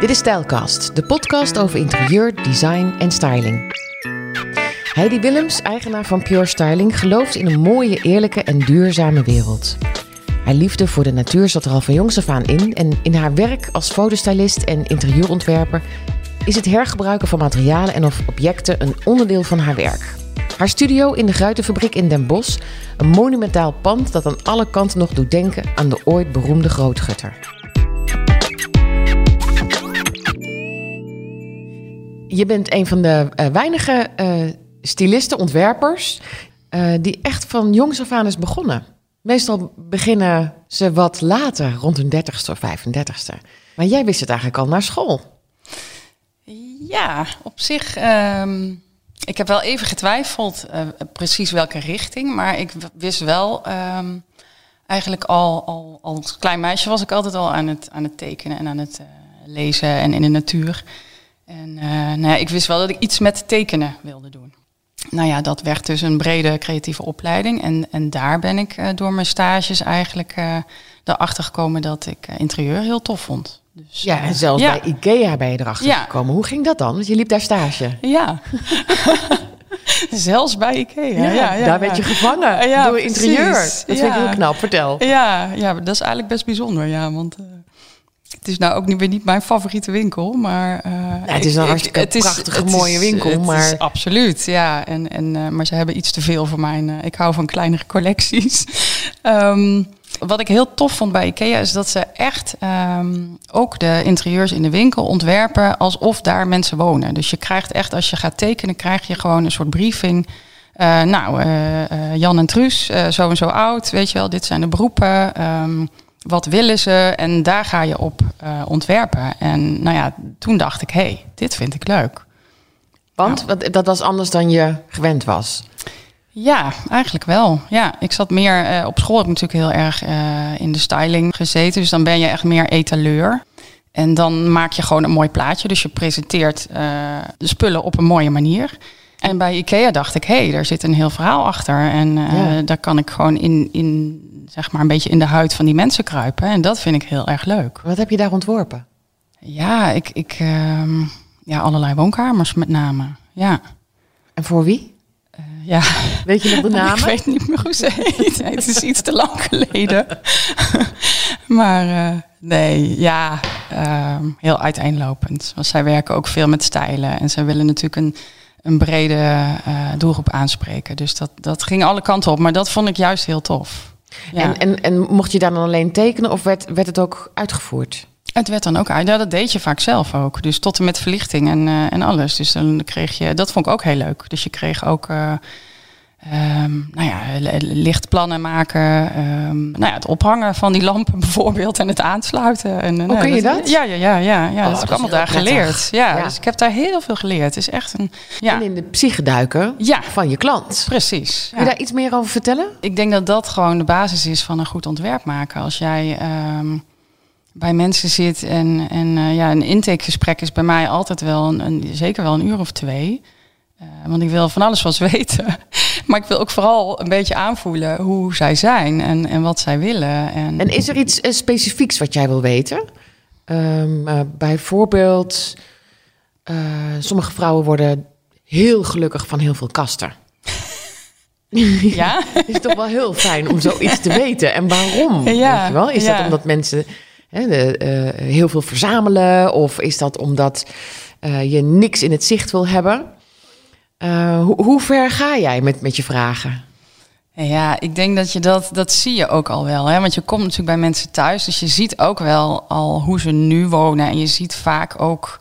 Dit is Stijlkast, de podcast over interieur, design en styling. Heidi Willems, eigenaar van Pure Styling, gelooft in een mooie, eerlijke en duurzame wereld. Haar liefde voor de natuur zat er al van jongs af aan in en in haar werk als fotostylist en interieurontwerper is het hergebruiken van materialen en of objecten een onderdeel van haar werk. Haar studio in de Gruitenfabriek in Den Bosch, een monumentaal pand dat aan alle kanten nog doet denken aan de ooit beroemde grootgutter. Je bent een van de uh, weinige uh, stylisten, ontwerpers, uh, die echt van jongs af aan is begonnen. Meestal beginnen ze wat later, rond hun 30ste of 35ste. Maar jij wist het eigenlijk al naar school. Ja, op zich. Um, ik heb wel even getwijfeld precies welke richting. Maar ik wist wel. Um, eigenlijk al, al, al als klein meisje was ik altijd al aan het, aan het tekenen en aan het lezen en in de natuur. En nou ja, ik wist wel dat ik iets met tekenen wilde doen. Nou ja, dat werd dus een brede creatieve opleiding. En, en daar ben ik uh, door mijn stages eigenlijk uh, erachter gekomen dat ik interieur heel tof vond. Dus, ja, en zelfs ja. bij IKEA ben je erachter ja. gekomen. Hoe ging dat dan? Want je liep daar stage. Ja. Zelfs bij IKEA. Ja, ja, ja daar werd je gevangen door interieur. Dat vind ik heel knap. Vertel. Ja, ja, dat is eigenlijk best bijzonder. Ja, want uh, het is nou ook niet, weer niet mijn favoriete winkel, maar... Uh, ja, het is een hartstikke het is, prachtige, mooie winkel, het maar... Is absoluut, ja. En, en, uh, maar ze hebben iets te veel voor mijn... ik hou van kleinere collecties. um, wat ik heel tof vond bij IKEA is dat ze echt um, ook de interieurs in de winkel ontwerpen alsof daar mensen wonen. Dus je krijgt echt, als je gaat tekenen, krijg je gewoon een soort briefing. Nou, Jan en Truus, zo en zo oud, weet je wel, dit zijn de beroepen. Um, wat willen ze? En daar ga je op ontwerpen. En nou ja, toen dacht ik, hé, hey, dit vind ik leuk. Want dat was anders dan je gewend was? Ja, eigenlijk wel. Ja, ik zat meer uh, op school heb ik natuurlijk heel erg uh, in de styling gezeten. Dus dan ben je echt meer etaleur. En dan maak je gewoon een mooi plaatje. Dus je presenteert de spullen op een mooie manier. En bij IKEA dacht ik, hé, hey, daar zit een heel verhaal achter. En ja. daar kan ik gewoon in, in, zeg maar, een beetje in de huid van die mensen kruipen. En dat vind ik heel erg leuk. Wat heb je daar ontworpen? Ja, ik, ik ja, allerlei woonkamers met name. Ja. En voor wie? Uh, ja. Weet je nog de naam? Ik weet niet meer hoe ze heet. Nee, het is iets te lang geleden. maar uh, nee, ja, uh, heel uiteenlopend. Want zij werken ook veel met stijlen. En zij willen natuurlijk een, een brede doelgroep aanspreken. Dus dat, dat ging alle kanten op. Maar dat vond ik juist heel tof. Ja. En, en, en mocht je daar dan alleen tekenen of werd, werd het ook uitgevoerd? Het werd dan ook uit. Ja, dat deed je vaak zelf ook. Dus tot en met verlichting en, uh, en alles. Dus dan kreeg je, dat vond ik ook heel leuk. Dus je kreeg ook, uh, um, nou ja, lichtplannen maken. Um, nou ja, het ophangen van die lampen bijvoorbeeld en het aansluiten. En, Hoe kun je dat? dat? Ja, ja, ja, ja, ja. Oh, dat heb ik allemaal daar prettig. geleerd. Ja, ja, dus ik heb daar heel veel geleerd. Het is echt een. Ja. En in de psyche duiken ja. van je klant. Precies. Kun je daar iets meer over vertellen? Ik denk dat dat gewoon de basis is van een goed ontwerp maken. Als jij. Um, bij mensen zit. En, en uh, ja, een intakegesprek is bij mij altijd wel een, een zeker wel een uur of twee. Uh, want ik wil van alles wat weten. Maar ik wil ook vooral een beetje aanvoelen hoe zij zijn en, en wat zij willen. En, en is er iets uh, specifieks wat jij wil weten? Um, bijvoorbeeld, sommige vrouwen worden heel gelukkig van heel veel kasten. Ja? Het is toch wel heel fijn om zoiets te weten. En waarom? Ja, weet je wel? Is ja. dat omdat mensen de, uh, heel veel verzamelen? Of is dat omdat je niks in het zicht wil hebben? Uh, hoe, ver ga jij met, met je vragen? Ja, ik denk dat je dat, dat zie je ook al wel. Hè? Want je komt natuurlijk bij mensen thuis, dus je ziet ook wel al hoe ze nu wonen. En je ziet vaak ook,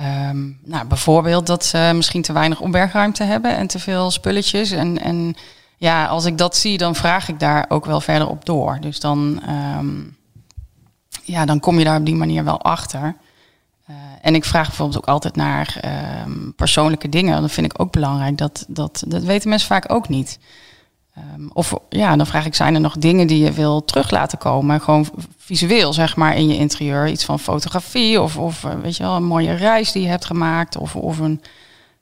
um, nou, bijvoorbeeld dat ze misschien te weinig opbergruimte hebben en te veel spulletjes. En, en ja, als ik dat zie, dan vraag ik daar ook wel verder op door. Dus dan, um, ja, dan kom je daar op die manier wel achter. Uh, en ik vraag bijvoorbeeld ook altijd naar um, persoonlijke dingen. Dat vind ik ook belangrijk. Dat, dat, dat weten mensen vaak ook niet. Um, of ja, dan vraag ik, zijn er nog dingen die je wil terug laten komen? Gewoon visueel, zeg maar, in je interieur. Iets van fotografie of, of uh, weet je wel, een mooie reis die je hebt gemaakt. Of, of een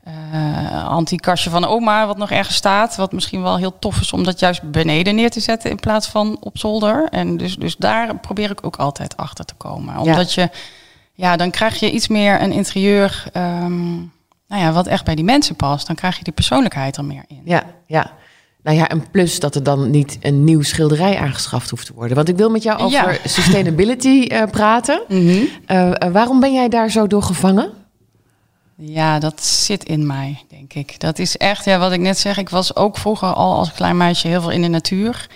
uh, anti-kastje van oma wat nog ergens staat. Wat misschien wel heel tof is om dat juist beneden neer te zetten in plaats van op zolder. En dus, dus daar probeer ik ook altijd achter te komen. Omdat ja. je ja, dan krijg je iets meer een interieur, ehm, nou ja, wat echt bij die mensen past. Dan krijg je die persoonlijkheid er meer in. Ja, ja. Nou ja, en plus dat er dan niet een nieuw schilderij aangeschaft hoeft te worden. Want ik wil met jou over Ja. sustainability eh, praten. Mhm. Eh, eh, waarom ben jij daar zo door gevangen? Ja, dat zit in mij, denk ik. Dat is echt, ja, wat ik net zeg. Ik was ook vroeger al als klein meisje heel veel in de natuur.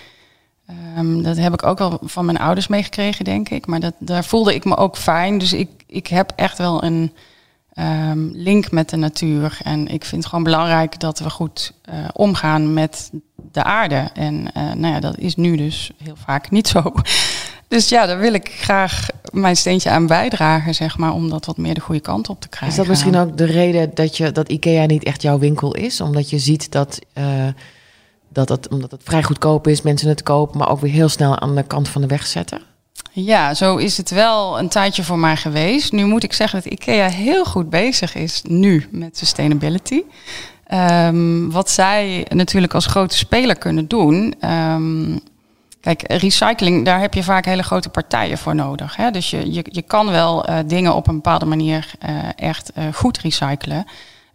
Ehm, dat heb ik ook wel van mijn ouders meegekregen, denk ik. Maar dat, daar voelde ik me ook fijn. Dus ik, ik heb echt wel een ehm, link met de natuur. En ik vind het gewoon belangrijk dat we goed eh, omgaan met de aarde. En eh, nou ja, dat is nu dus heel vaak niet zo. Dus ja, daar wil ik graag mijn steentje aan bijdragen, zeg maar, om dat wat meer de goede kant op te krijgen. Is dat misschien ook de reden dat, je, dat IKEA niet echt jouw winkel is? Omdat je ziet dat, eh, dat het, omdat het vrij goedkoop is, mensen het kopen, maar ook weer heel snel aan de kant van de weg zetten? Ja, zo is het wel een tijdje voor mij geweest. Nu moet ik zeggen dat IKEA heel goed bezig is nu met sustainability. Ehm, wat zij natuurlijk als grote speler kunnen doen. ehm, kijk, recycling, daar heb je vaak hele grote partijen voor nodig. Hè? Dus je, je, je kan wel eh, dingen op een bepaalde manier eh, echt eh, goed recyclen.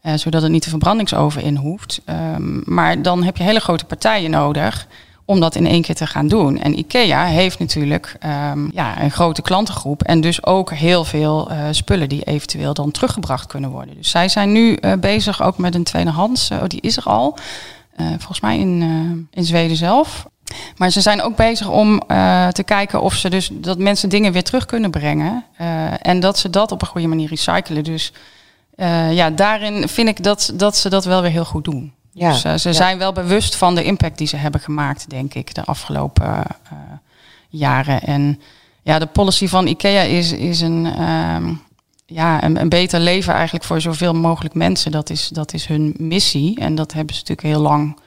Eh, zodat het niet de verbrandingsoven in hoeft. Ehm, maar dan heb je hele grote partijen nodig om dat in één keer te gaan doen. En IKEA heeft natuurlijk ehm, ja, een grote klantengroep en dus ook heel veel eh, spullen die eventueel dan teruggebracht kunnen worden. Dus zij zijn nu eh, bezig ook met een tweedehands, eh, oh, die is er al, volgens mij in, in Zweden zelf. Maar ze zijn ook bezig om te kijken of ze dus dat mensen dingen weer terug kunnen brengen en dat ze dat op een goede manier recyclen. Dus eh, ja, daarin vind ik dat, dat ze dat wel weer heel goed doen. Ja, dus eh, ze ja. zijn wel bewust van de impact die ze hebben gemaakt, denk ik, de afgelopen eh, jaren. En ja, de policy van IKEA is, is een, ehm, ja, een, een beter leven eigenlijk voor zoveel mogelijk mensen. Dat is, dat is hun missie. En dat hebben ze natuurlijk heel lang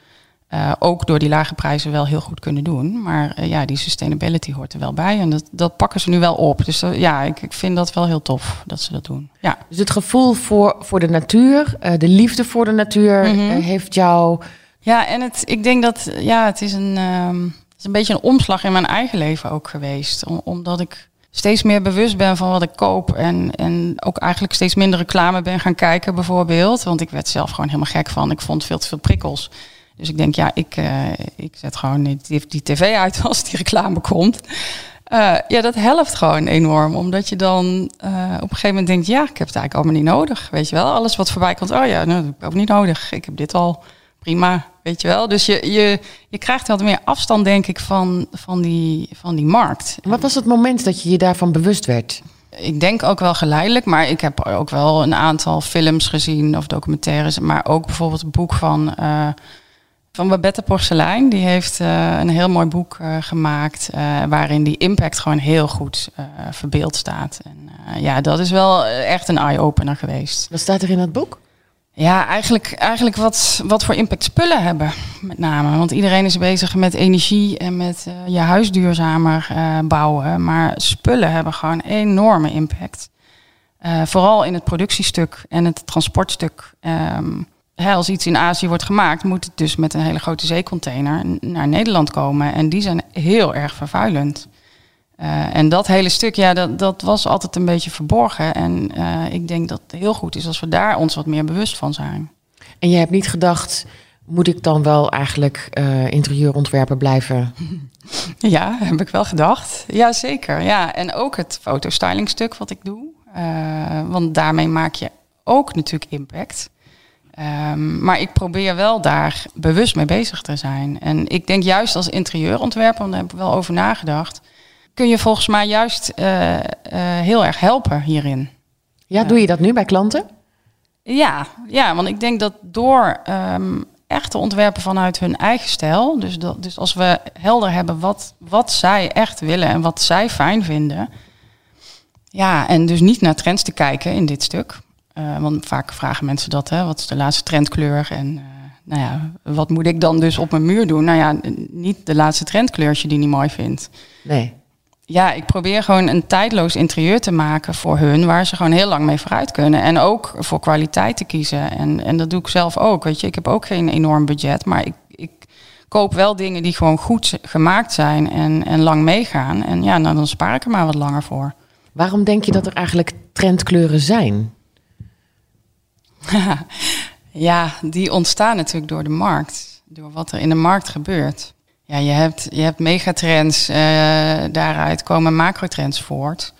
eh, ook door die lage prijzen wel heel goed kunnen doen. Maar eh, ja, die sustainability hoort er wel bij. En dat, dat pakken ze nu wel op. Dus ja, ik, ik vind dat wel heel tof dat ze dat doen. Ja. Dus het gevoel voor, voor de natuur, eh, de liefde voor de natuur, Mhm. heeft jou. Ja, en het, ik denk dat ja, het is een, ehm, het is een beetje een omslag in mijn eigen leven ook geweest. Om- omdat ik steeds meer bewust ben van wat ik koop. En, en ook eigenlijk steeds minder reclame ben gaan kijken, bijvoorbeeld. Want ik werd zelf gewoon helemaal gek van. Ik vond veel te veel prikkels. Dus ik denk, ja, ik, eh, ik zet gewoon die, die tv uit als die reclame komt. Eh, ja, dat helpt gewoon enorm. Omdat je dan eh, op een gegeven moment denkt, ja, ik heb het eigenlijk allemaal niet nodig. Weet je wel, alles wat voorbij komt, oh ja, nou, dat heb ik ook niet nodig. Ik heb dit al, prima, weet je wel. Dus je, je, je krijgt wat meer afstand, denk ik, van, van, die, van die markt. Wat was het moment dat je je daarvan bewust werd? Ik denk ook wel geleidelijk, maar ik heb ook wel een aantal films gezien of documentaires. Maar ook bijvoorbeeld een boek van, van Babette Porcelein. Die heeft eh, een heel mooi boek eh, gemaakt eh, waarin die impact gewoon heel goed verbeeld staat. En ja, dat is wel echt een eye-opener geweest. Wat staat er in dat boek? Ja, eigenlijk, eigenlijk wat, wat voor impact spullen hebben, met name. Want iedereen is bezig met energie en met je huis duurzamer bouwen. Maar spullen hebben gewoon enorme impact. Vooral in het productiestuk en het transportstuk. Ehm, hè, als iets in Azië wordt gemaakt, moet het dus met een hele grote zeecontainer naar Nederland komen. En die zijn heel erg vervuilend. Eh, en dat hele stuk, ja, dat, dat was altijd een beetje verborgen. En eh, ik denk dat het heel goed is als we daar ons wat meer bewust van zijn. En je hebt niet gedacht, moet ik dan wel eigenlijk eh interieurontwerper blijven? Ja, heb ik wel gedacht. Ja, zeker. Ja, en ook het fotostylingstuk wat ik doe. Want daarmee maak je ook natuurlijk impact. Ehm, maar ik probeer wel daar bewust mee bezig te zijn. En ik denk juist als interieurontwerper, want daar heb ik wel over nagedacht, kun je volgens mij juist eh, eh, heel erg helpen hierin. Ja, doe je dat nu bij klanten? Ja, ja, want ik denk dat door ehm, echt te ontwerpen vanuit hun eigen stijl, dus, dat, dus als we helder hebben wat, wat zij echt willen en wat zij fijn vinden, ja, en dus niet naar trends te kijken in dit stuk, want vaak vragen mensen dat, hè, wat is de laatste trendkleur en eh, nou ja, wat moet ik dan dus op mijn muur doen? Nou ja, niet de laatste trendkleur als je die niet mooi vindt. Nee. Ja, ik probeer gewoon een tijdloos interieur te maken voor hun, waar ze gewoon heel lang mee vooruit kunnen. En ook voor kwaliteit te kiezen. En, en dat doe ik zelf ook. Weet je, ik heb ook geen enorm budget, maar ik, ik koop wel dingen die gewoon goed gemaakt zijn en, en lang meegaan. En ja, nou, dan spaar ik er maar wat langer voor. Waarom denk je dat er eigenlijk trendkleuren zijn? ja, die ontstaan natuurlijk door de markt. Door wat er in de markt gebeurt. Ja, je hebt, je hebt megatrends, uh, daaruit komen macrotrends voort.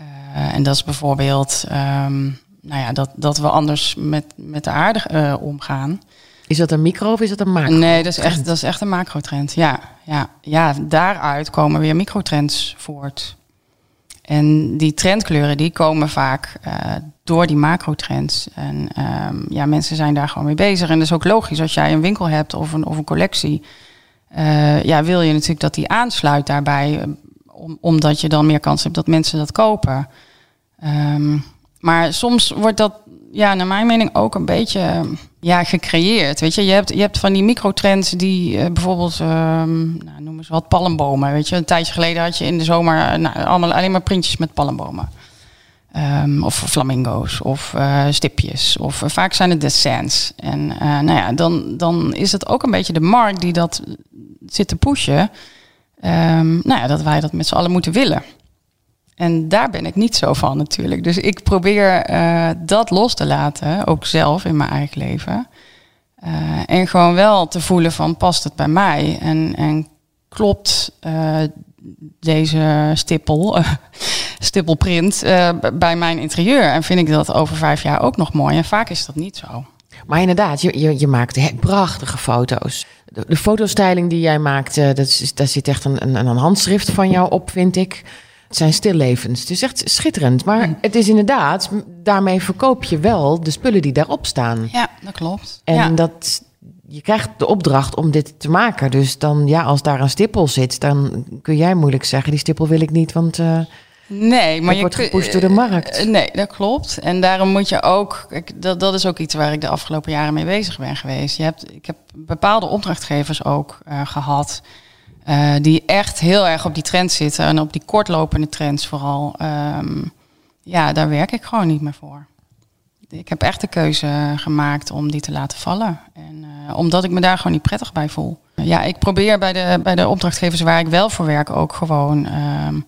Uh, en dat is bijvoorbeeld um, nou ja, dat, dat we anders met, met de aarde uh, omgaan. Is dat een micro of is dat een macro? Nee, dat is echt, dat is echt een macrotrend. Ja, ja, ja, daaruit komen weer microtrends voort. En die trendkleuren die komen vaak uh, door die macrotrends. En um, ja, mensen zijn daar gewoon mee bezig. En dat is ook logisch als jij een winkel hebt of een, of een collectie. Uh, ja, wil je natuurlijk dat die aansluit daarbij. Om, omdat je dan meer kans hebt dat mensen dat kopen. Um, maar soms wordt dat, ja, naar mijn mening ook een beetje ja, gecreëerd. Weet je, je hebt, je hebt van die microtrends die uh, bijvoorbeeld, uh, nou, wat, palmbomen. Weet je, een tijdje geleden had je in de zomer nou, allemaal alleen maar printjes met palmbomen. Um, of flamingo's of uh, stipjes. Of vaak zijn het dessins. En nou ja, dan, dan is het ook een beetje de markt die dat zit te pushen. Um, nou ja, dat wij dat met z'n allen moeten willen. En daar ben ik niet zo van natuurlijk. Dus ik probeer uh, dat los te laten, ook zelf in mijn eigen leven. Uh, en gewoon wel te voelen van past het bij mij en, en klopt uh, deze stippel, stippelprint bij mijn interieur. En vind ik dat over vijf jaar ook nog mooi. En vaak is dat niet zo. Maar inderdaad, je, je, maakt prachtige foto's. De, de fotostyling die jij maakt, dat daar zit echt een, een, een handschrift van jou op, vind ik. Het zijn stillevens. Het is echt schitterend. Maar het is inderdaad, daarmee verkoop je wel de spullen die daarop staan. Ja, dat klopt. En ja. dat, je krijgt de opdracht om dit te maken. Dus dan, ja, als daar een stippel zit, dan kun jij moeilijk zeggen: die stippel wil ik niet, want. Uh, Nee, maar je wordt gepusht door de markt. Uh, nee, dat klopt. En daarom moet je ook, dat, dat is ook iets waar ik de afgelopen jaren mee bezig ben geweest. Je hebt, ik heb bepaalde opdrachtgevers ook uh, gehad. Uh, die echt heel erg op die trend zitten en op die kortlopende trends vooral. Um, ja, daar werk ik gewoon niet meer voor. Ik heb echt de keuze gemaakt om die te laten vallen. En uh, omdat ik me daar gewoon niet prettig bij voel. Ja, ik probeer bij de, bij de opdrachtgevers waar ik wel voor werk ook gewoon. Um,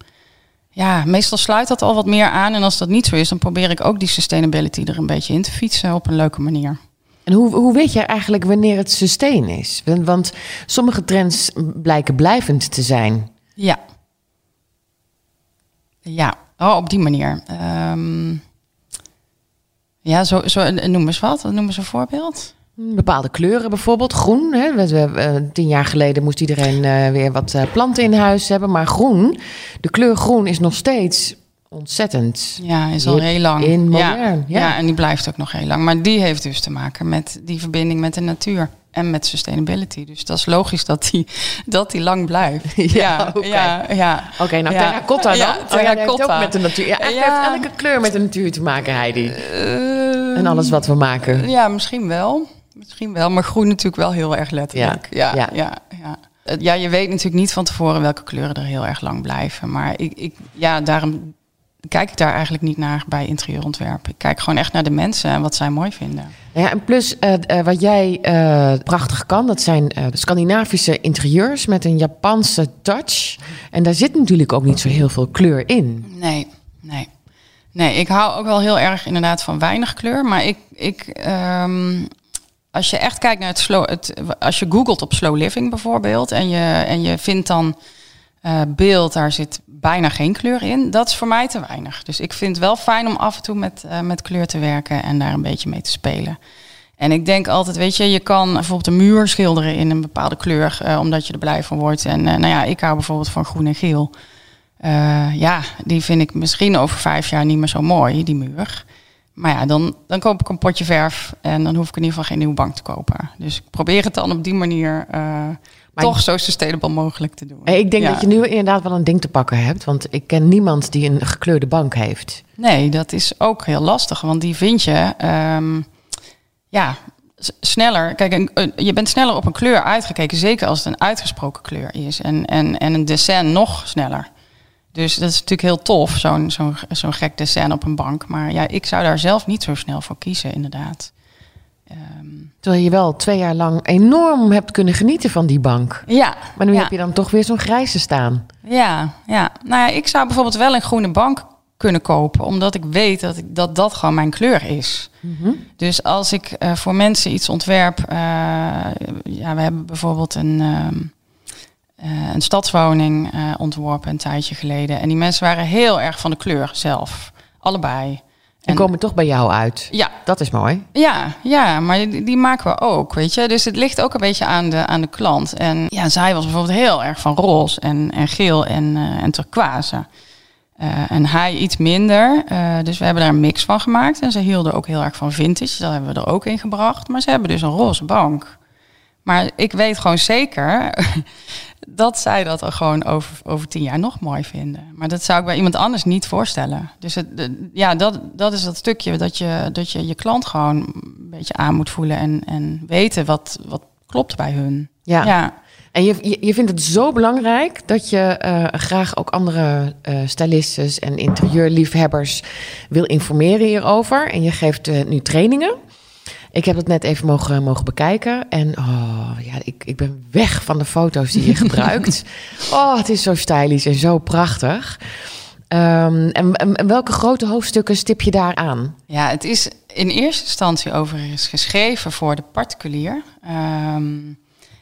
ja, meestal sluit dat al wat meer aan. En als dat niet zo is, dan probeer ik ook die sustainability er een beetje in te fietsen op een leuke manier. En hoe, hoe weet je eigenlijk wanneer het sustain is? Want sommige trends blijken blijvend te zijn. Ja. Ja, oh, op die manier. Um, ja, zo, zo, noem eens wat. Noem eens een voorbeeld. Bepaalde kleuren bijvoorbeeld. Groen. Hè? We, we, tien jaar geleden moest iedereen uh, weer wat uh, planten in huis hebben. Maar groen, de kleur groen is nog steeds ontzettend. Ja, is al heel lang. In modern. Ja, ja. ja, en die blijft ook nog heel lang. Maar die heeft dus te maken met die verbinding met de natuur en met sustainability. Dus dat is logisch dat die, dat die lang blijft. Ja, ja, oké. ja, ja. Oké, nou Ja. terracotta dan? Ja, Oh ja, terracotta. ook met de natuur. Ja, eigenlijk heeft elke kleur met de natuur te maken, Heidi. Eh, En alles wat we maken. Ja, misschien wel. Misschien wel, maar groen natuurlijk wel heel erg letterlijk. Ja, Ja, ja. ja, ja. Eh, Ja, je weet natuurlijk niet van tevoren welke kleuren er heel erg lang blijven. Maar ik, ik, ja, daarom kijk ik daar eigenlijk niet naar bij interieurontwerp. Ik kijk gewoon echt naar de mensen en wat zij mooi vinden. Ja, en plus eh, eh, wat jij eh, prachtig kan, dat zijn Scandinavische interieurs met een Japanse touch. En daar zit natuurlijk ook niet zo heel veel kleur in. Nee, nee. Nee, ik hou ook wel heel erg inderdaad van weinig kleur. Maar ik, ik ehm, als je echt kijkt naar het slow, het, als je googelt op slow living bijvoorbeeld en je, en je vindt dan eh, beeld, daar zit bijna geen kleur in. Dat is voor mij te weinig. Dus ik vind het wel fijn om af en toe met, eh, met kleur te werken en daar een beetje mee te spelen. En ik denk altijd, weet je, je kan bijvoorbeeld een muur schilderen in een bepaalde kleur, eh, omdat je er blij van wordt. En nou ja, ik hou bijvoorbeeld van groen en geel. Ja, die vind ik misschien over vijf jaar niet meer zo mooi, die muur. Maar ja, dan, dan koop ik een potje verf en dan hoef ik in ieder geval geen nieuwe bank te kopen. Dus ik probeer het dan op die manier toch zo sustainable mogelijk te doen. Ik denk Ja. dat je nu inderdaad wel een ding te pakken hebt. Want ik ken niemand die een gekleurde bank heeft. Nee, dat is ook heel lastig, want die vind je ehm, ja, sneller. Kijk, een, een- je bent sneller op een kleur uitgekeken, zeker als het een uitgesproken kleur is. En, en, en een dessin nog sneller. Dus dat is natuurlijk heel tof, zo'n zo'n zo'n gek dessin op een bank. Maar ja, ik zou daar zelf niet zo snel voor kiezen, inderdaad. Ehm, Terwijl je wel twee jaar lang enorm hebt kunnen genieten van die bank. ja, Maar nu ja. heb je dan toch weer zo'n grijze staan. Ja, ja. Nou ja, ik zou bijvoorbeeld wel een groene bank kunnen kopen, omdat ik weet dat ik, dat, dat gewoon mijn kleur is. Dus als ik eh, voor mensen iets ontwerp, eh, ja, we hebben bijvoorbeeld een, ehm, eh, een stadswoning ontworpen een tijdje geleden. En die mensen waren heel erg van de kleur zelf, allebei. En komen toch bij jou uit. Ja, Dat is mooi. ja, ja, maar die, die maken we ook, weet je. Dus het ligt ook een beetje aan de, aan de klant. En ja, zij was bijvoorbeeld heel erg van roze en, en geel en, eh, en turquoise. Eh, en hij iets minder. Eh, dus we hebben daar een mix van gemaakt. En ze hielden ook heel erg van vintage. Dat hebben we er ook in gebracht. Maar ze hebben dus een roze bank. Maar ik weet gewoon zeker dat zij dat er gewoon over, over tien jaar nog mooi vinden. Maar dat zou ik bij iemand anders niet voorstellen. Dus het, de- ja, dat, dat is dat stukje dat je, dat je je klant gewoon een beetje aan moet voelen en, en weten wat, wat klopt bij hun. Ja. ja. En je, je, je vindt het zo belangrijk dat je eh, graag ook andere eh stylistes en interieurliefhebbers wil informeren hierover. En je geeft eh, nu trainingen. Ik heb het net even mogen, mogen bekijken. En oh, ja, ik, ik ben weg van de foto's die je gebruikt. Oh, het is zo stylisch en zo prachtig. Ehm, en, welke grote hoofdstukken stip je daar aan? Ja, het is in eerste instantie overigens geschreven voor de particulier. Ehm,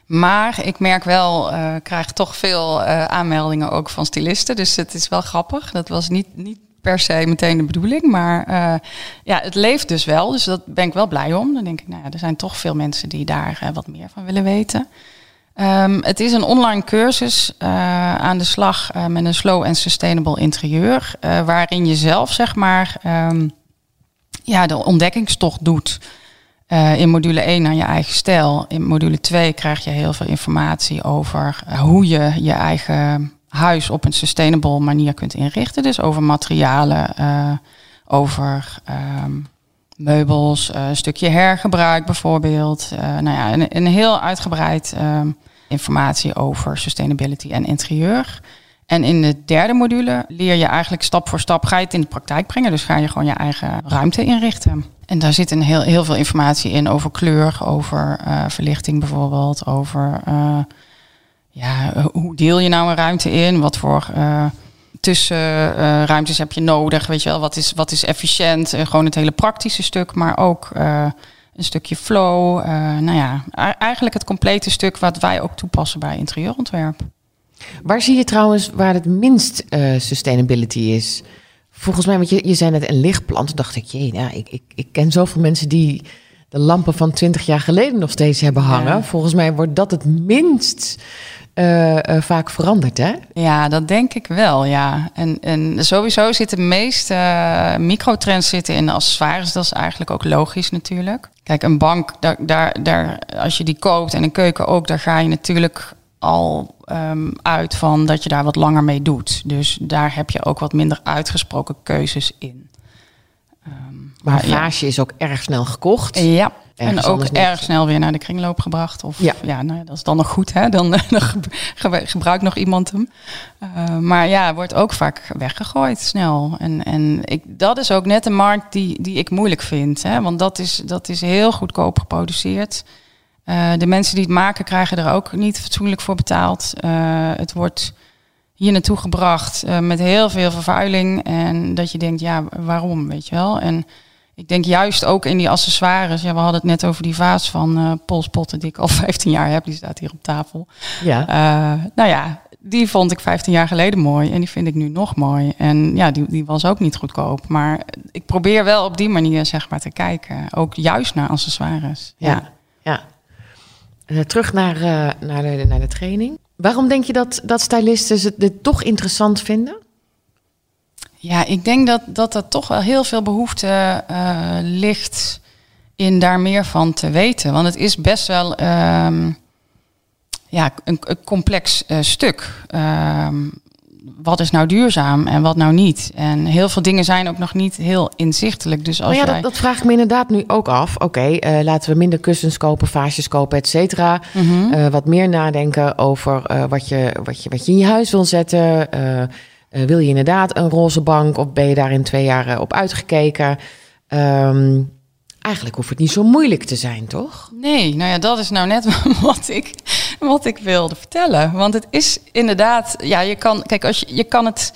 maar ik merk wel, eh krijg toch veel eh, aanmeldingen ook van stylisten. Dus het is wel grappig. Dat was niet, niet per se meteen de bedoeling. Maar eh, ja, het leeft dus wel. Dus dat ben ik wel blij om. Dan denk ik, nou ja, er zijn toch veel mensen die daar eh, wat meer van willen weten. Ehm, het is een online cursus eh, aan de slag met een slow en sustainable interieur. waarin je zelf, zeg maar, ehm, ja, de ontdekkingstocht doet. In module 1 naar je eigen stijl. In module 2 krijg je heel veel informatie over hoe je je eigen huis op een sustainable manier kunt inrichten. Dus over materialen, eh, over ehm, meubels, eh, een stukje hergebruik bijvoorbeeld. Eh, nou ja, een, een heel uitgebreid ehm, informatie over sustainability en interieur. En in de derde module leer je eigenlijk stap voor stap, ga je het in de praktijk brengen. Dus ga je gewoon je eigen ruimte inrichten. En daar zit een heel, heel veel informatie in over kleur, over verlichting bijvoorbeeld, over ja, eh, hoe deel je nou een ruimte in, wat voor eh, tussenruimtes heb je nodig, weet je wel, wat is, wat is efficiënt, Eh, gewoon het hele praktische stuk, maar ook eh, een stukje flow. eh, nou ja, eigenlijk het complete stuk wat wij ook toepassen bij interieurontwerp. Waar zie je trouwens waar het minst eh, sustainability is? Volgens mij, want je, je zei net een lichtplant. Toen dacht ik, jee, nou, ik, ik, ik ken zoveel mensen die de lampen van 20 jaar geleden nog steeds hebben hangen. Ja. Volgens mij wordt dat het minst eh, eh, vaak veranderd, hè? Ja, dat denk ik wel, ja. En, en sowieso zitten de meeste eh, microtrends zitten in de accessoires. Dat is eigenlijk ook logisch natuurlijk. Kijk, een bank, daar, daar, daar, als je die koopt en een keuken ook, daar ga je natuurlijk al ehm, uit van dat je daar wat langer mee doet. Dus daar heb je ook wat minder uitgesproken keuzes in. Ehm, Maar een ja. vaasje is ook erg snel gekocht. Ja, en ook erg snel weer naar de kringloop gebracht. Of Ja. ja, nou ja, dat is dan nog goed, hè? Dan, dan ge- gebruikt nog iemand hem. Eh, maar ja, wordt ook vaak weggegooid snel. En, en ik, dat is ook net een markt die, die ik moeilijk vind. Hè? Want dat is, dat is heel goedkoop geproduceerd. Eh, de mensen die het maken krijgen er ook niet fatsoenlijk voor betaald. Eh, het wordt hier naartoe gebracht met heel veel vervuiling. En dat je denkt, ja, waarom, weet je wel? En ik denk juist ook in die accessoires. Ja, we hadden het net over die vaas van eh Polspotten die ik al 15 jaar heb. Die staat hier op tafel. Ja. Eh, nou ja, die vond ik 15 jaar geleden mooi. En die vind ik nu nog mooi. En ja, die, die was ook niet goedkoop. Maar ik probeer wel op die manier zeg maar te kijken. Ook juist naar accessoires. Ja, ja. Eh, terug naar, naar, de, naar de training. Waarom denk je dat, dat stylisten het dit toch interessant vinden? Ja, ik denk dat, dat er toch wel heel veel behoefte eh, ligt in daar meer van te weten. Want het is best wel ehm, ja, een, een complex eh, stuk. Ehm, wat is nou duurzaam en wat nou niet? En heel veel dingen zijn ook nog niet heel inzichtelijk. Dus als ja, jij... dat, dat vraag ik me inderdaad nu ook af. Oké, eh, laten we minder kussens kopen, vaasjes kopen, et cetera. Mhm. Wat meer nadenken over wat, je, wat, je, wat je in je huis wil zetten. Eh, eh, wil je inderdaad een roze bank of ben je daar in twee jaar eh, op uitgekeken? Ehm, eigenlijk hoeft het niet zo moeilijk te zijn, toch? Nee, nou ja, dat is nou net wat ik, wat ik wilde vertellen. Want het is inderdaad, ja, je kan, kijk, als je, je kan het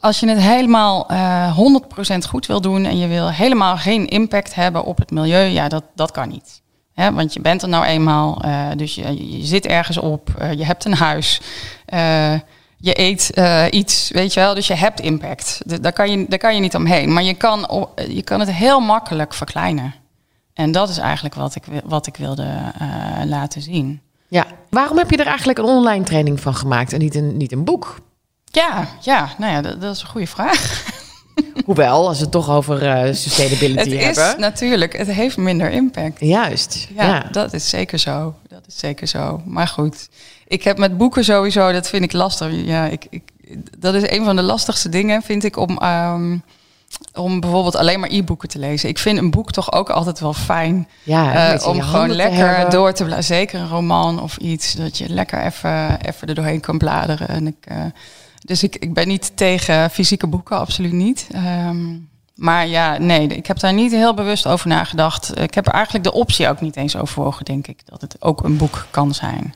Als je het helemaal uh, 100% goed wil doen en je wil helemaal geen impact hebben op het milieu, ja, dat, dat kan niet. Hè, want je bent er nou eenmaal, dus je, zit ergens op, je hebt een huis, je eet iets, weet je wel, dus je hebt impact. De, daar, kan je, daar kan je niet omheen. Maar je kan, je kan het heel makkelijk verkleinen. En dat is eigenlijk wat ik, wat ik wilde laten zien. Ja, waarom heb je er eigenlijk een online training van gemaakt en niet een, niet een boek? Ja, ja, nou ja, dat, dat is een goede vraag. Hoewel, als we het toch over uh, sustainability het hebben. Het is natuurlijk, het heeft minder impact. Juist. Ja, ja, dat is zeker zo. Dat is zeker zo. Maar goed, ik heb met boeken sowieso, dat vind ik lastig. Ja, ik, ik, dat is een van de lastigste dingen, vind ik, om, um, om bijvoorbeeld alleen maar e-boeken te lezen. Ik vind een boek toch ook altijd wel fijn. Ja, uh, om gewoon lekker door te bladeren. Zeker een roman of iets, dat je lekker even, even er doorheen kan bladeren. En ik. Uh, dus ik, ik ben niet tegen fysieke boeken, absoluut niet. Um, maar ja, nee, ik heb daar niet heel bewust over nagedacht. Ik heb er eigenlijk de optie ook niet eens overwogen, denk ik, dat het ook een boek kan zijn.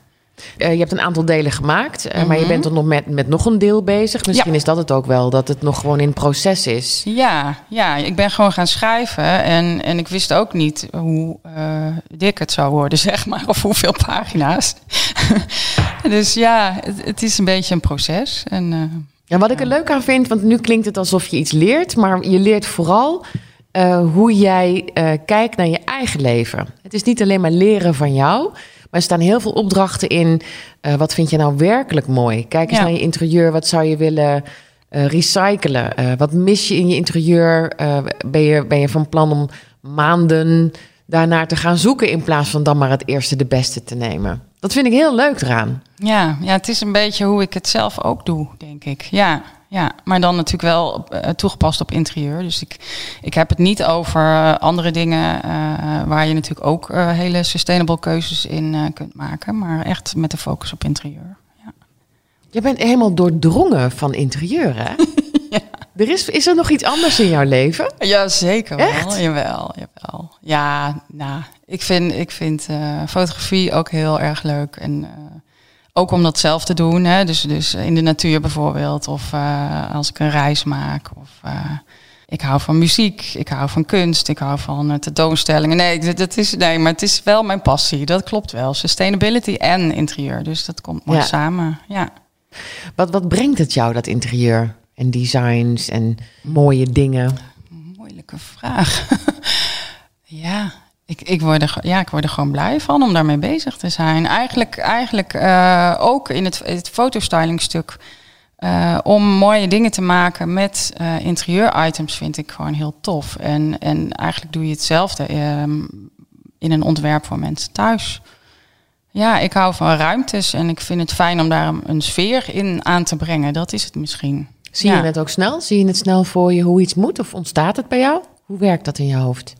Uh, je hebt een aantal delen gemaakt, uh, mm -hmm. maar je bent er nog met, met nog een deel bezig. Misschien ja. is dat het ook wel, dat het nog gewoon in proces is. Ja, ja ik ben gewoon gaan schrijven en, en ik wist ook niet hoe uh, dik het zou worden, zeg maar, of hoeveel pagina's. dus ja, het, het, is een beetje een proces. En, ja, wat ik er leuk aan vind, want nu klinkt het alsof je iets leert, maar je leert vooral uh, hoe jij uh, kijkt naar je eigen leven. Het is niet alleen maar leren van jou, maar er staan heel veel opdrachten in. Uh, wat vind je nou werkelijk mooi? Kijk eens ja. naar je interieur. Wat zou je willen recyclen? wat mis je in je interieur? ben, je, ben je van plan om maanden daarnaar te gaan zoeken in plaats van dan maar het eerste de beste te nemen? Dat vind ik heel leuk eraan. Ja, ja, het is een beetje hoe ik het zelf ook doe, denk ik. Ja, ja. maar dan natuurlijk wel uh, toegepast op interieur. Dus ik, ik heb het niet over uh, andere dingen uh, waar je natuurlijk ook hele sustainable keuzes in kunt maken. Maar echt met de focus op interieur. Ja. Je bent helemaal doordrongen van interieur, hè? ja. Er is, is er nog iets anders in jouw leven? Ja, zeker wel. Echt? Jawel, jawel. Ja, nou, ik vind, ik vind uh, fotografie ook heel erg leuk. En uh, ook om dat zelf te doen. Hè? Dus, dus in de natuur bijvoorbeeld. Of uh, als ik een reis maak. Of ik hou van muziek. Ik hou van kunst. Ik hou van tentoonstellingen. Nee, dat is, nee, maar het is wel mijn passie. Dat klopt wel. Sustainability en interieur. Dus dat komt mooi ja. samen. Ja. Wat, wat brengt het jou, dat interieur? En designs en mooie dingen? Moeilijke vraag. ja, ik, ik, word er, ja, ik word er gewoon blij van om daarmee bezig te zijn. Eigenlijk, eigenlijk uh, ook in het, het fotostylingstuk. Uh, om mooie dingen te maken met uh, interieur-items vind ik gewoon heel tof. En, en eigenlijk doe je hetzelfde um, in een ontwerp voor mensen thuis. Ja, ik hou van ruimtes en ik vind het fijn om daar een sfeer in aan te brengen. Dat is het misschien. Zie je het ook snel? Zie je het snel voor je hoe iets moet? Of ontstaat het bij jou? Hoe werkt dat in je hoofd?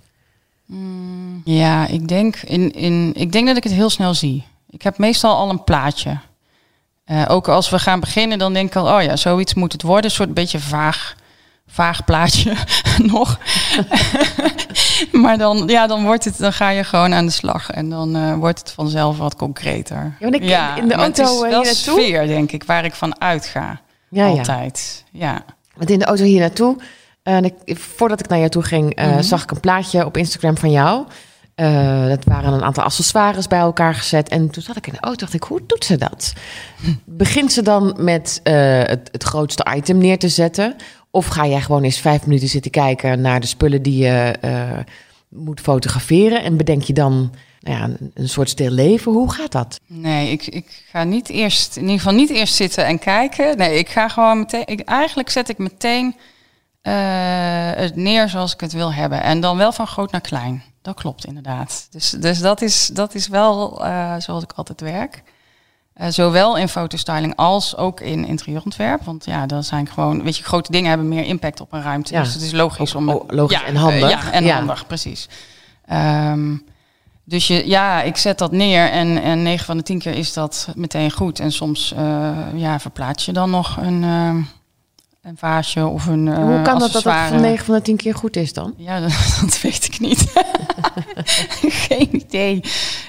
Mm, ja, ik denk, in, in, ik denk dat ik het heel snel zie. Ik heb meestal al een plaatje. Uh, ook als we gaan beginnen, dan denk ik al, oh ja, zoiets moet het worden. Een soort beetje vaag, vaag plaatje nog. maar dan, ja, dan, wordt het, dan ga je gewoon aan de slag. En dan uh, wordt het vanzelf wat concreter. Ja, ik, ja in de auto het is wel sfeer, denk ik, waar ik van uitga. Ja, Altijd, ja. ja. Want in de auto hier naartoe, uh, ik, voordat ik naar jou toe ging, uh, mm -hmm. zag ik een plaatje op Instagram van jou. Uh, dat waren een aantal accessoires bij elkaar gezet. En toen zat ik in de auto, dacht ik, hoe doet ze dat? Begint ze dan met het, het grootste item neer te zetten? Of ga jij gewoon eens vijf minuten zitten kijken naar de spullen die je moet fotograferen? En bedenk je dan nou ja, een, een, soort stil leven. Hoe gaat dat? Nee, ik, ik ga niet eerst, in ieder geval niet eerst zitten en kijken. Nee, ik ga gewoon meteen, ik, eigenlijk zet ik meteen het neer zoals ik het wil hebben. En dan wel van groot naar klein. Dat klopt inderdaad. Dus, dus dat, is, dat is wel uh, zoals ik altijd werk. Uh, zowel in fotostyling als ook in interieurontwerp. Want ja, dan zijn gewoon, weet je, grote dingen hebben meer impact op een ruimte. Ja, dus het is logisch om. Oh, logisch ja, en handig. ja, en ja. handig, precies. Um, dus je, ja, ik zet dat neer en, en 9 van de 10 keer is dat meteen goed. En soms uh, ja, verplaats je dan nog een, uh, een vaasje of een. Uh, Hoe kan dat dat het van 9 van de 10 keer goed is dan? Ja, dat, dat weet ik niet. Geen idee.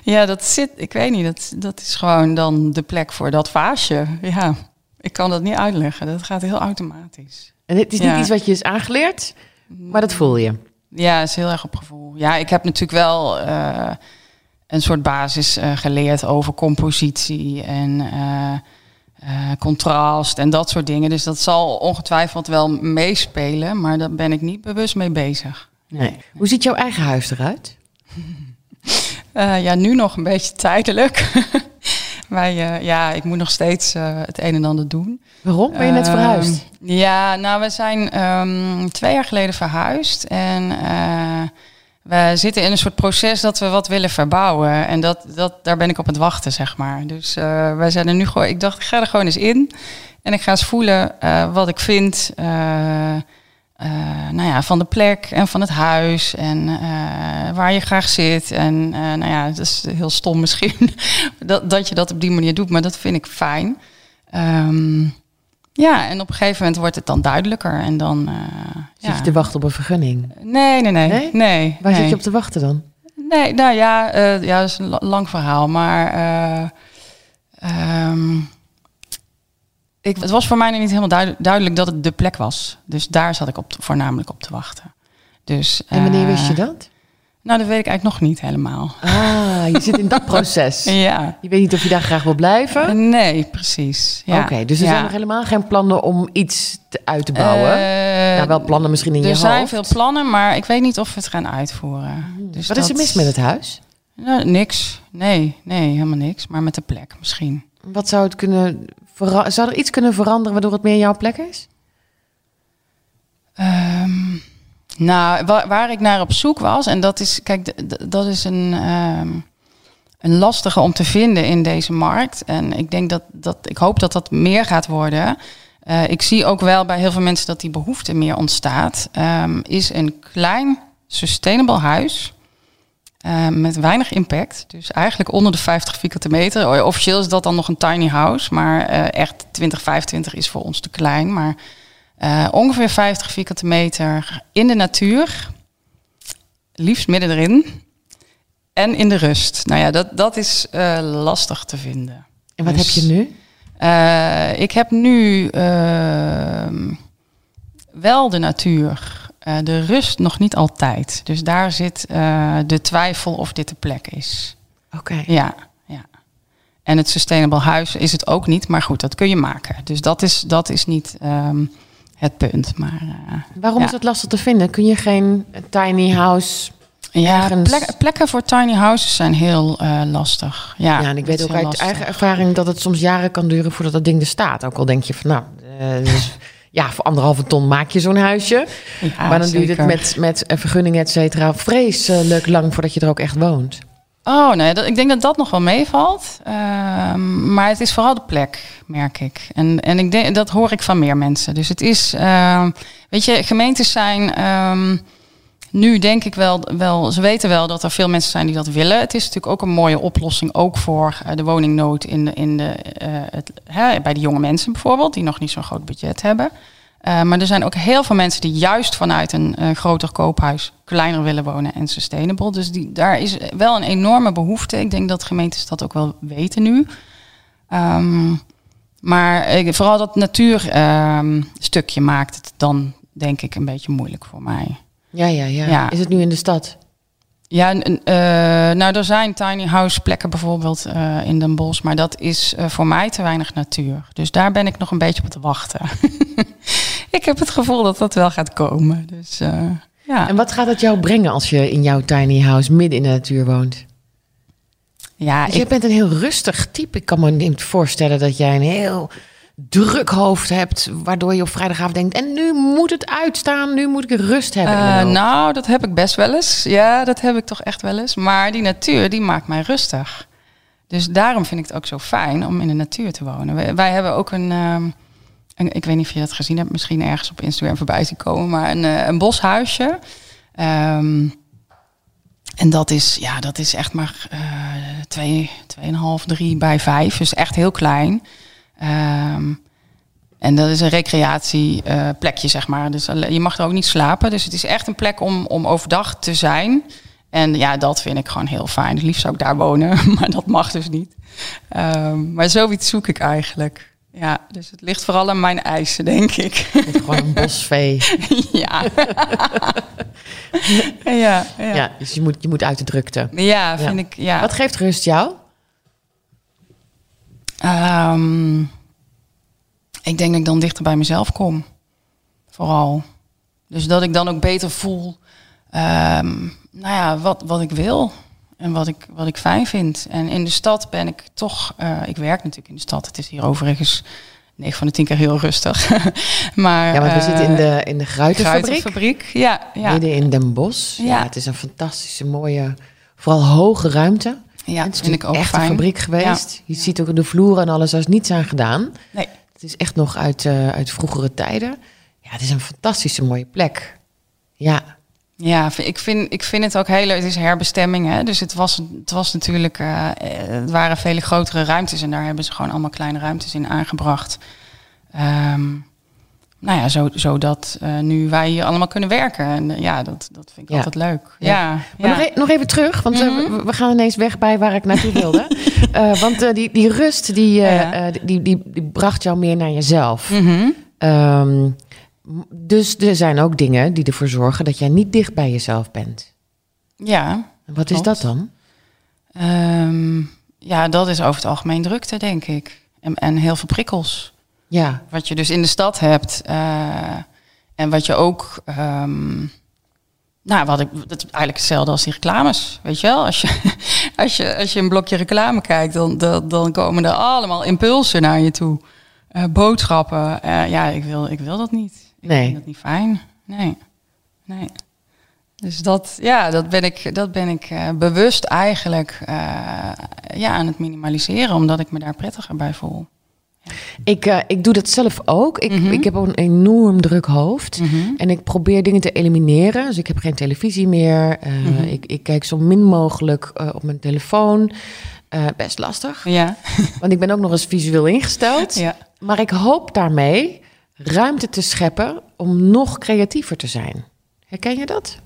Ja, dat zit, ik weet niet, dat, dat is gewoon dan de plek voor dat vaasje. Ja, ik kan dat niet uitleggen. Dat gaat heel automatisch. En het is niet Ja. iets wat je is aangeleerd, maar dat voel je. Ja, is heel erg op gevoel. Ja, ik heb natuurlijk wel eh, een soort basis eh, geleerd over compositie en eh, contrast en dat soort dingen. Dus dat zal ongetwijfeld wel meespelen, maar daar ben ik niet bewust mee bezig. Nee. Hoe ziet jouw eigen huis eruit? Eh, ja, nu nog een beetje tijdelijk. Wij, eh, ja, ik moet nog steeds het een en ander doen. Waarom? Ben je net Ehm, verhuisd? Ja, nou, we zijn ehm, twee jaar geleden verhuisd. En we zitten in een soort proces dat we wat willen verbouwen. En dat, dat, daar ben ik op het wachten, zeg maar. Dus eh, wij zijn er nu gewoon... Ik dacht, ik ga er gewoon eens in. En ik ga eens voelen eh, wat ik vind... eh, nou ja, van de plek en van het huis en waar je graag zit. En nou ja, het is heel stom misschien dat, dat je dat op die manier doet, maar dat vind ik fijn. Ehm, ja, en op een gegeven moment wordt het dan duidelijker en dan. eh, Zit ja. je te wachten op een vergunning? Nee, nee, nee, Nee? nee. Waar nee. zit je op te wachten dan? Nee, nou ja, eh, ja, dat is een la- lang verhaal. Maar eh, ehm, ik, het was voor mij nog niet helemaal duid- duidelijk dat het de plek was. Dus daar zat ik op voornamelijk op te wachten. Dus, En wanneer wist je dat? Nou, dat weet ik eigenlijk nog niet helemaal. Ah, je zit in dat proces. Ja. Je weet niet of je daar graag wil blijven? Nee, precies. Ja. Oké, dus er Ja. zijn nog helemaal geen plannen om iets te, uit te bouwen? Eh, nou, wel plannen misschien in je er hoofd. zijn veel plannen, maar ik weet niet of we het gaan uitvoeren. Dus Wat is er mis met het huis? Nou, niks. Nee, nee, helemaal niks. Maar met de plek misschien. Wat zou het kunnen Zou er iets kunnen veranderen waardoor het meer jouw plek is? Ehm, nou, wa- waar ik naar op zoek was, en dat is, kijk, dat is een, ehm, een lastige om te vinden in deze markt. En ik denk dat, dat ik hoop dat dat meer gaat worden. Eh, ik zie ook wel bij heel veel mensen dat die behoefte meer ontstaat. Ehm, is een klein, sustainable huis. eh, met weinig impact. Dus eigenlijk onder de 50 vierkante meter. Officieel is dat dan nog een tiny house. Maar eh, echt 20, 25 is voor ons te klein. Maar eh, ongeveer 50 vierkante meter in de natuur. Liefst midden erin. En in de rust. Nou ja, dat, dat is eh, lastig te vinden. En wat Dus- heb je nu? Eh, ik heb nu ehm, wel de natuur. De rust nog niet altijd. Dus daar zit de twijfel of dit de plek is. Oké. Ja, ja. En het sustainable huis is het ook niet. Maar goed, dat kun je maken. Dus dat is, dat is niet ehm, het punt. Maar eh, Waarom Ja. is dat lastig te vinden? Kun je geen tiny house... ja, plek- plekken voor tiny houses zijn heel eh, lastig. Ja, Ja, en ik weet ook uit lastig. eigen ervaring dat het soms jaren kan duren voordat dat ding er staat. Ook al denk je van, nou, eh, dus, ja, voor anderhalve ton maak je zo'n huisje. Ja, maar dan duurt het met, met een vergunning, et cetera, vreselijk lang voordat je er ook echt woont. Oh nee, ik denk dat dat nog wel meevalt. Ehm, maar het is vooral de plek, merk ik. En, en ik denk, dat hoor ik van meer mensen. Dus het is, ehm, weet je, gemeentes zijn ehm, nu denk ik wel, wel, ze weten wel dat er veel mensen zijn die dat willen. Het is natuurlijk ook een mooie oplossing, ook voor eh, de woningnood in de, in de, eh, het, hè, bij de jonge mensen bijvoorbeeld, die nog niet zo'n groot budget hebben. Eh, maar er zijn ook heel veel mensen die juist vanuit een eh, groter koophuis kleiner willen wonen en sustainable. Dus die, daar is wel een enorme behoefte. Ik denk dat gemeentes dat ook wel weten nu. Ehm, maar ik, vooral dat natuurstukje maakt het dan denk ik een beetje moeilijk voor mij. Ja, ja, ja. Ja. Is het nu in de stad? Ja, eh, nou er zijn tiny house plekken bijvoorbeeld in Den Bosch, maar dat is voor mij te weinig natuur. Dus daar ben ik nog een beetje op te wachten. ik heb het gevoel dat dat wel gaat komen. Dus eh, ja. En wat gaat het jou brengen als je in jouw tiny house midden in de natuur woont? ja, Dus ik, jij bent een heel rustig type. Ik kan me niet voorstellen dat jij een heel druk hoofd hebt, waardoor je op vrijdagavond denkt: en nu moet het uitstaan, nu moet ik rust hebben. Eh, hoofd." nou, dat heb ik best wel eens. Ja, dat heb ik toch echt wel eens. Maar die natuur, die maakt mij rustig. Dus daarom vind ik het ook zo fijn om in de natuur te wonen. Wij, wij hebben ook een, ehm, ik weet niet of je dat gezien hebt, misschien ergens op Instagram voorbij zien komen, maar een, eh, een boshuisje. Ehm, en dat is, ja, dat is echt maar eh twee, tweeënhalf, drie bij vijf. Dus echt heel klein. Ehm, en dat is een recreatieplekje, zeg maar. Dus je mag er ook niet slapen. Dus het is echt een plek om, om overdag te zijn. En ja, dat vind ik gewoon heel fijn. Het liefst zou ik daar wonen, maar dat mag dus niet. Ehm, maar zoiets zoek ik eigenlijk. Ja, dus het ligt vooral aan mijn eisen, denk ik. Gewoon een bosvee. ja. ja, ja. Ja, dus je moet, je moet uit de drukte. Ja, vind ik. Ja. Wat geeft rust jou? Ehm, ik denk dat ik dan dichter bij mezelf kom. Vooral. Dus dat ik dan ook beter voel. ehm, nou ja, wat, wat ik wil. En wat ik, wat ik fijn vind. En in de stad ben ik toch. eh, ik werk natuurlijk in de stad. Het is hier overigens 9 van de 10 keer heel rustig. maar, Ja, want we eh, zitten in de, in de gruitenfabriek. Ja, ja. Midden in Den Bosch. Ja. Ja. het is een fantastische, mooie, vooral hoge ruimte. ja het is vind ik ook echt fijn. een fabriek geweest. Je ziet ook de vloer en alles, daar is niets aan gedaan. Nee. Het is echt nog uit, eh, uit vroegere tijden. Ja, het is een fantastische mooie plek. Ja, Ja, ik vind, ik vind het ook heel leuk. Het is herbestemming, hè? dus het was, het was natuurlijk, eh, het waren vele grotere ruimtes en daar hebben ze gewoon allemaal kleine ruimtes in aangebracht. Ehm, nou ja, zo, zodat eh, nu wij hier allemaal kunnen werken. En eh, ja, dat, dat vind ik Ja. altijd leuk. Ja. Ja, Maar ja. nog, e- nog even terug, want Mhm. we, we gaan ineens weg bij waar ik naartoe wilde. Want die, die rust, die, die, die, die bracht jou meer naar jezelf. Mhm. Ehm, m- dus er zijn ook dingen die ervoor zorgen dat jij niet dicht bij jezelf bent. ja. En wat is dat dan? Ehm, ja, dat is over het algemeen drukte, denk ik. En, en heel veel prikkels. Ja, Wat je dus in de stad hebt. eh, en wat je ook. ehm, nou, wat ik, dat is eigenlijk hetzelfde als die reclames. Weet je wel? Als je, als je, als je een blokje reclame kijkt, dan, dan, dan komen er allemaal impulsen naar je toe. Eh, boodschappen. Eh, ja, ik wil, ik wil dat niet. Ik Nee. vind dat niet fijn. Nee. Nee. Dus dat, ja, dat ben ik, dat ben ik eh, bewust eigenlijk eh, ja, aan het minimaliseren, omdat ik me daar prettiger bij voel. ik, eh, ik doe dat zelf ook. Ik, Mhm. ik heb ook een enorm druk hoofd. Mhm. En ik probeer dingen te elimineren. Dus ik heb geen televisie meer. Mhm. ik, ik kijk zo min mogelijk op mijn telefoon. Best lastig. Ja. Want ik ben ook nog eens visueel ingesteld. ja. Maar ik hoop daarmee ruimte te scheppen om nog creatiever te zijn. Herken je dat?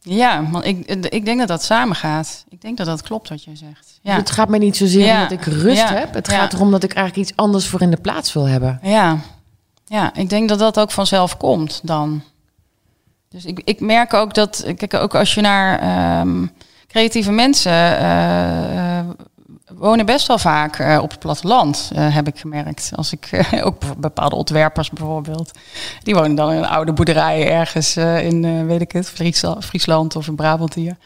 Ja, want ik, ik denk dat dat samengaat. Ik denk dat dat klopt wat je zegt. Ja, Het gaat mij niet zozeer Ja. omdat ik rust Ja. heb. Het gaat erom dat ik eigenlijk iets anders voor in de plaats wil hebben. ja. ja ik denk dat dat ook vanzelf komt dan. Dus ik, ik merk ook dat, kijk, ook als je naar ehm, creatieve mensen eh, wonen best wel vaak eh, op het platteland, eh, heb ik gemerkt. Als ik eh, ook bepaalde ontwerpers bijvoorbeeld, die wonen dan in een oude boerderij ergens in, weet ik het, Friesla- Friesland of in Brabant hier.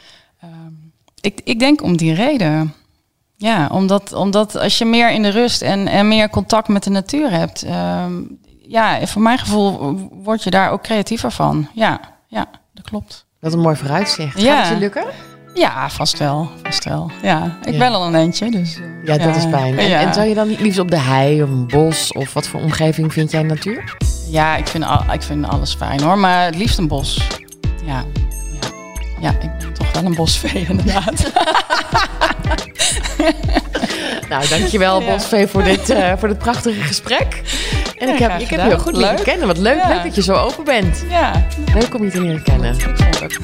Ehm, ik, ik denk om die reden. Ja, omdat, omdat als je meer in de rust en, en meer contact met de natuur hebt, ehm, ja, voor mijn gevoel word je daar ook creatiever van. Ja, ja, dat klopt. Wat een mooi vooruitzicht. Ja. Gaat het je lukken? Ja, vast wel, vast wel. Ja, ik Ja. ben al een eentje, dus... eh, Ja, dat is fijn. En, ja. en zou je dan niet liefst op de hei of een bos of wat voor omgeving vind jij natuur? Ja, ik vind, al, ik vind alles fijn hoor, maar het liefst een bos. Ja, ja. ja ik ben toch wel een bosvee inderdaad. Nou, dankjewel Ja. Bosvee voor dit, eh, voor dit prachtige gesprek. En Ja, ik heb, ik heb je goed leren kennen. Wat leuk, Ja. leuk dat je zo open bent. ja, Leuk om je te leren kennen. ik vond het ook.